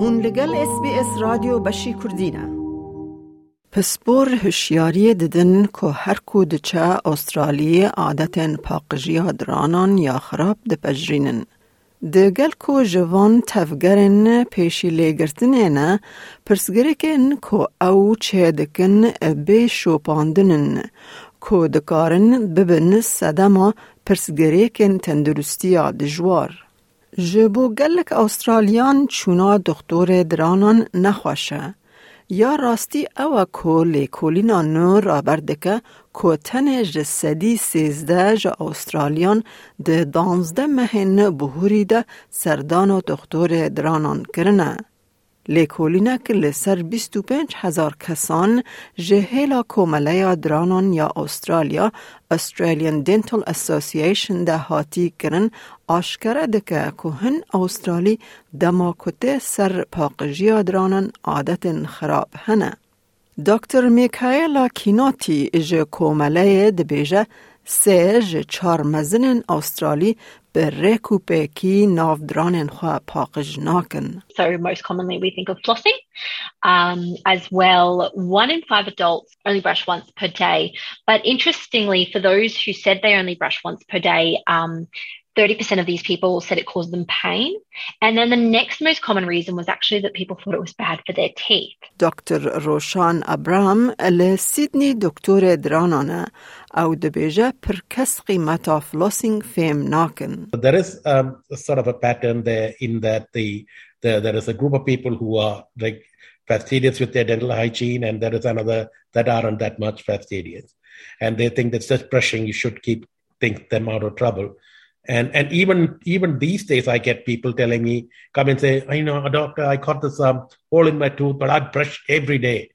هون لگل اس بی اس رادیو بشی کردینه پسپور هشیاری ددن که هر کو دچه استرالی عادتن پاقجی درانان یا خراب دپجرینن. دگل کو جوان تفگرن پیشی لگرتنه نه پرسگرکن که او چه دکن به شوپاندنن که دکارن ببن صدما پرسگریکن تندرستی دجوار. جبو گلک استرالیان چونا دکتور درانان نخواشه. یا راستی او کو لیکولینا نو را بردکه کو تن جسدی سیزده جا استرالیان ده دانزده مهن بهوری ده سردان و دکتور درانان کرنه. لیکولینا که لسر 25 هزار کسان جهیلا کومله درانان یا استرالیا Australian Dental Association ده هاتی کرن آشکره دکه که هن استرالی دما کته سر پاقجی درانان عادت خراب هنه. دکتر میکایلا کیناتی اجه کومله دبیجه سه جه چار مزنن استرالی به ریکو پیکی نافدرانن خواه پاقج ناکن. So most commonly we think of flossing. Um, as well, one in five adults only brush once per day. But interestingly, for those who said they only brush once per day, um, 30% of these people said it caused them pain. And then the next most common reason was actually that people thought it was bad for their teeth. Dr. Roshan Abraham, le Sydney دکتور Dranana, au debeja per پر کس losing fem naken. There is um, sort of a pattern there in that the, the there is a group of people who are like fastidious with their dental hygiene and there is another that aren't that much fastidious. And they think that's just brushing you should keep think them out of trouble And and even even these days, I get people telling me, come and say, you know, doctor, I caught this um, hole in my tooth, but I brush every day.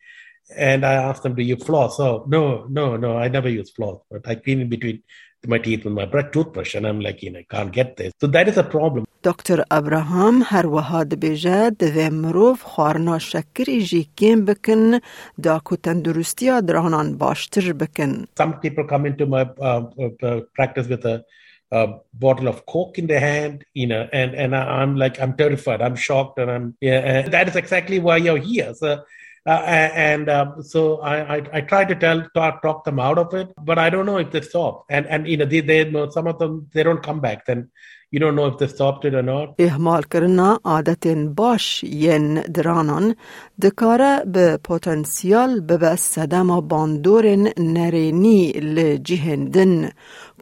And I ask them, do you floss? Oh, no, no, no, I never use floss, but I clean in between my teeth with my brush, toothbrush, and I'm like, you know, I can't get this. So that is a problem. دکتر ابراهام هر وها دبیجه دوی مروف خوارنا شکری جی کم بکن دا کو تندرستی درانان باشتر بکن. Some people come into my uh, uh, practice with a a bottle of coke in their hand, you know, and and I, am like I'm terrified, I'm shocked, and I'm yeah, and that is exactly why you're here. So. Uh, and um, so I, I, I try to tell talk, talk them out of it, but I don't know if they stop. And and you know they, they some of them they don't come back. Then you don't know if they stopped it or not. اهمال کرنا عادت باش ین درانان دکاره به پتانسیال به صدم باندور نرینی لجهندن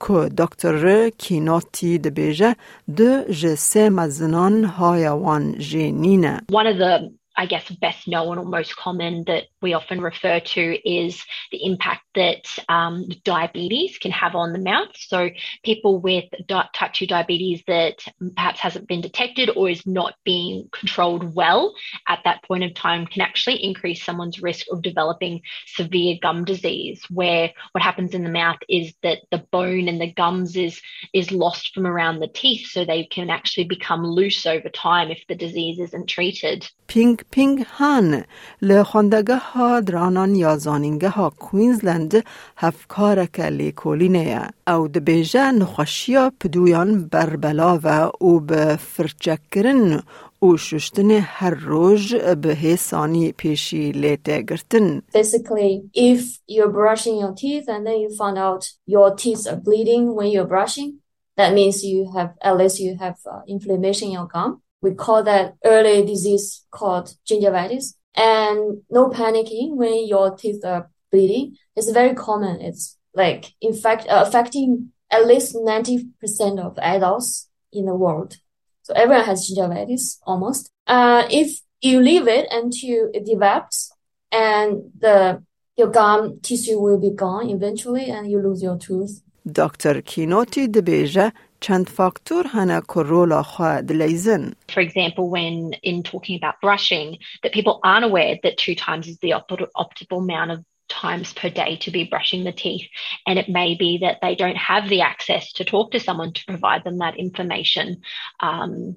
که دکتر کیناتی دبیجه دو جسه مزنان هایوان جنینه. One of the I guess, best known or most common that we often refer to is the impact that um, diabetes can have on the mouth. So people with di- type 2 diabetes that perhaps hasn't been detected or is not being controlled well at that point of time can actually increase someone's risk of developing severe gum disease where what happens in the mouth is that the bone and the gums is is lost from around the teeth so they can actually become loose over time if the disease isn't treated. Ping Ping Han, Le Hondaga ها درانان یا زانینگه ها کوینزلند هفکارک لیکولینه او دبیجه نخوشیا پدویان بربلاوه او به فرچکرن او ششتن هر روز به حسانی پیشی لیته گرتن. Basically, if you're brushing your teeth and then you find out your teeth are bleeding when you're brushing, that means you have, at least you have uh, inflammation in your gum. We call that early disease called gingivitis. and no panicking when your teeth are bleeding. It's very common. It's like in fact uh, affecting at least 90% of adults in the world. So everyone has gingivitis almost. Uh, if you leave it until it develops and the, your gum tissue will be gone eventually and you lose your tooth. Dr. Chinotti DeBeja چند فاکتور هنه کرولا خواه دلیزن. For example, when in talking about brushing, that people aren't aware that two times is the op- optimal amount of times per day to be brushing the teeth. And it may be that they don't have the access to talk to someone to provide them that information. Um,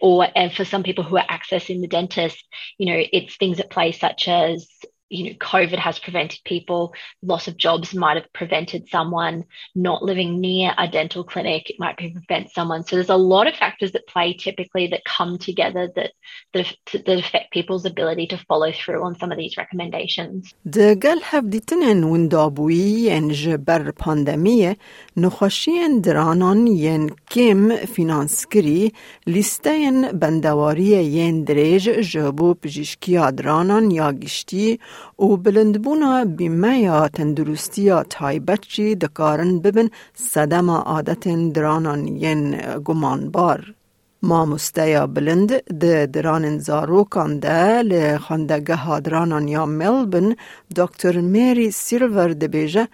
or and for some people who are accessing the dentist, you know, it's things at play such as you know, COVID has prevented people, loss of jobs might have prevented someone not living near a dental clinic, it might prevent someone. So there's a lot of factors that play typically that come together that, that, that affect people's ability to follow through on some of these recommendations. دقل هفديتنن وندابوي ين جبر باندمية نخوشين درانان ين كم فینانسکری لیستین بندواری ین دریج جبو پجیشکیا درانان یا گشتی و بلندبونا بیمه یا تندرستی تایبت چی دکارن ببن صدم عادت درانان ین گمانبار. مامۆستەیە بلند د درانن زارۆکان ده لە خەندەگەها درانان یا ملبن دکتر مێری سیلڤەر دەبێژە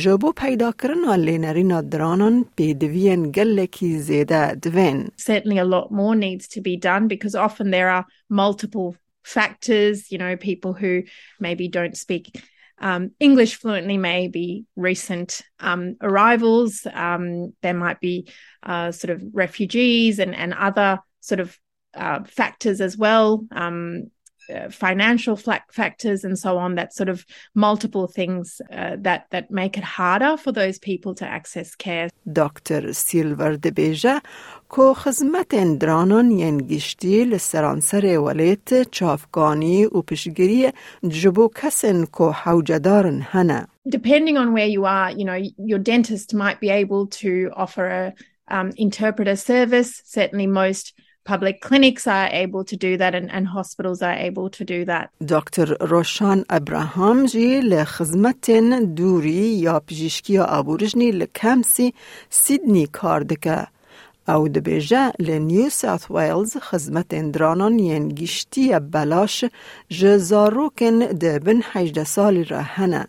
ji bo peydakirina lênerîna dranan pêdiviyên gelekî zêde divên. Certainly a lot more needs to be done because often there are multiple factors, you know, people who maybe don't speak um, English fluently may be recent um, arrivals. Um, there might be uh, sort of refugees and, and other sort of uh, factors as well. Um, uh, financial factors and so on that sort of multiple things uh, that that make it harder for those people to access care Dr. Silver de Beja کو خزمت درانان ین گشتی لسرانسر ولیت چافگانی و پشگیری جبو کسن کو حوجدارن هنه Depending on where you are, you know, your dentist might be able to offer a um, interpreter service. Certainly most public clinics are able to do that and, and hospitals are able to do that. Dr. Roshan Abraham جی لخدمت دوری یا پزشکی آبورجنی لکمسی سیدنی کار دکه. او دبیجه لنیو ساوث ویلز خدمت اندرانان ین گشتی بلاش جزاروکن دبن حجد سال رهنه.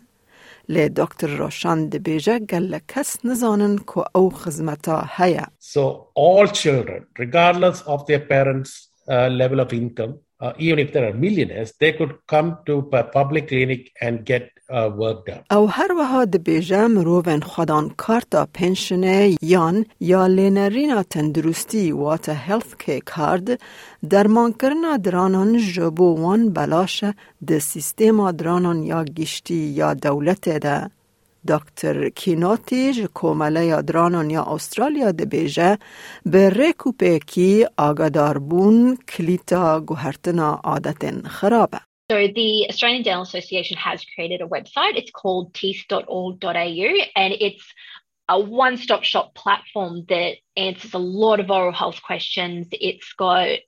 لی دکتر روشان دبیجه گل کس نزانن که او خدمتا هیا. So all children, regardless of their parents' uh, level of income, uh, even if there are millionaires, they could come to a public clinic and get uh, work done. او هر وها دبیجه مروون خودان کارتا پنشنه یان یا لینرینا تندرستی واتا هلث کی کارد درمان کرنا درانان جبو وان بلاش ده سیستما درانان یا گشتی یا دولت ده. So the Australian Dental Association has created a website. It's called teeth.org.au and it's a one-stop shop platform that answers a lot of oral health questions. It's got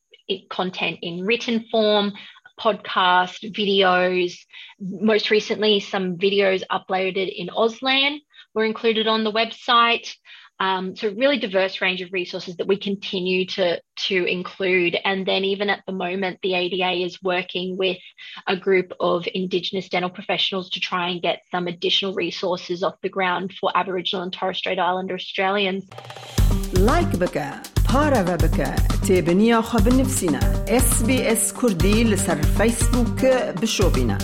content in written form, podcast, videos. Most recently, some videos uploaded in Auslan were included on the website. Um, so really diverse range of resources that we continue to to include. And then even at the moment, the ADA is working with a group of Indigenous dental professionals to try and get some additional resources off the ground for Aboriginal and Torres Strait Islander Australians. Like هارا بك تابنيا خب نفسنا اس بي اس كردي لسر فيسبوك بشوبنا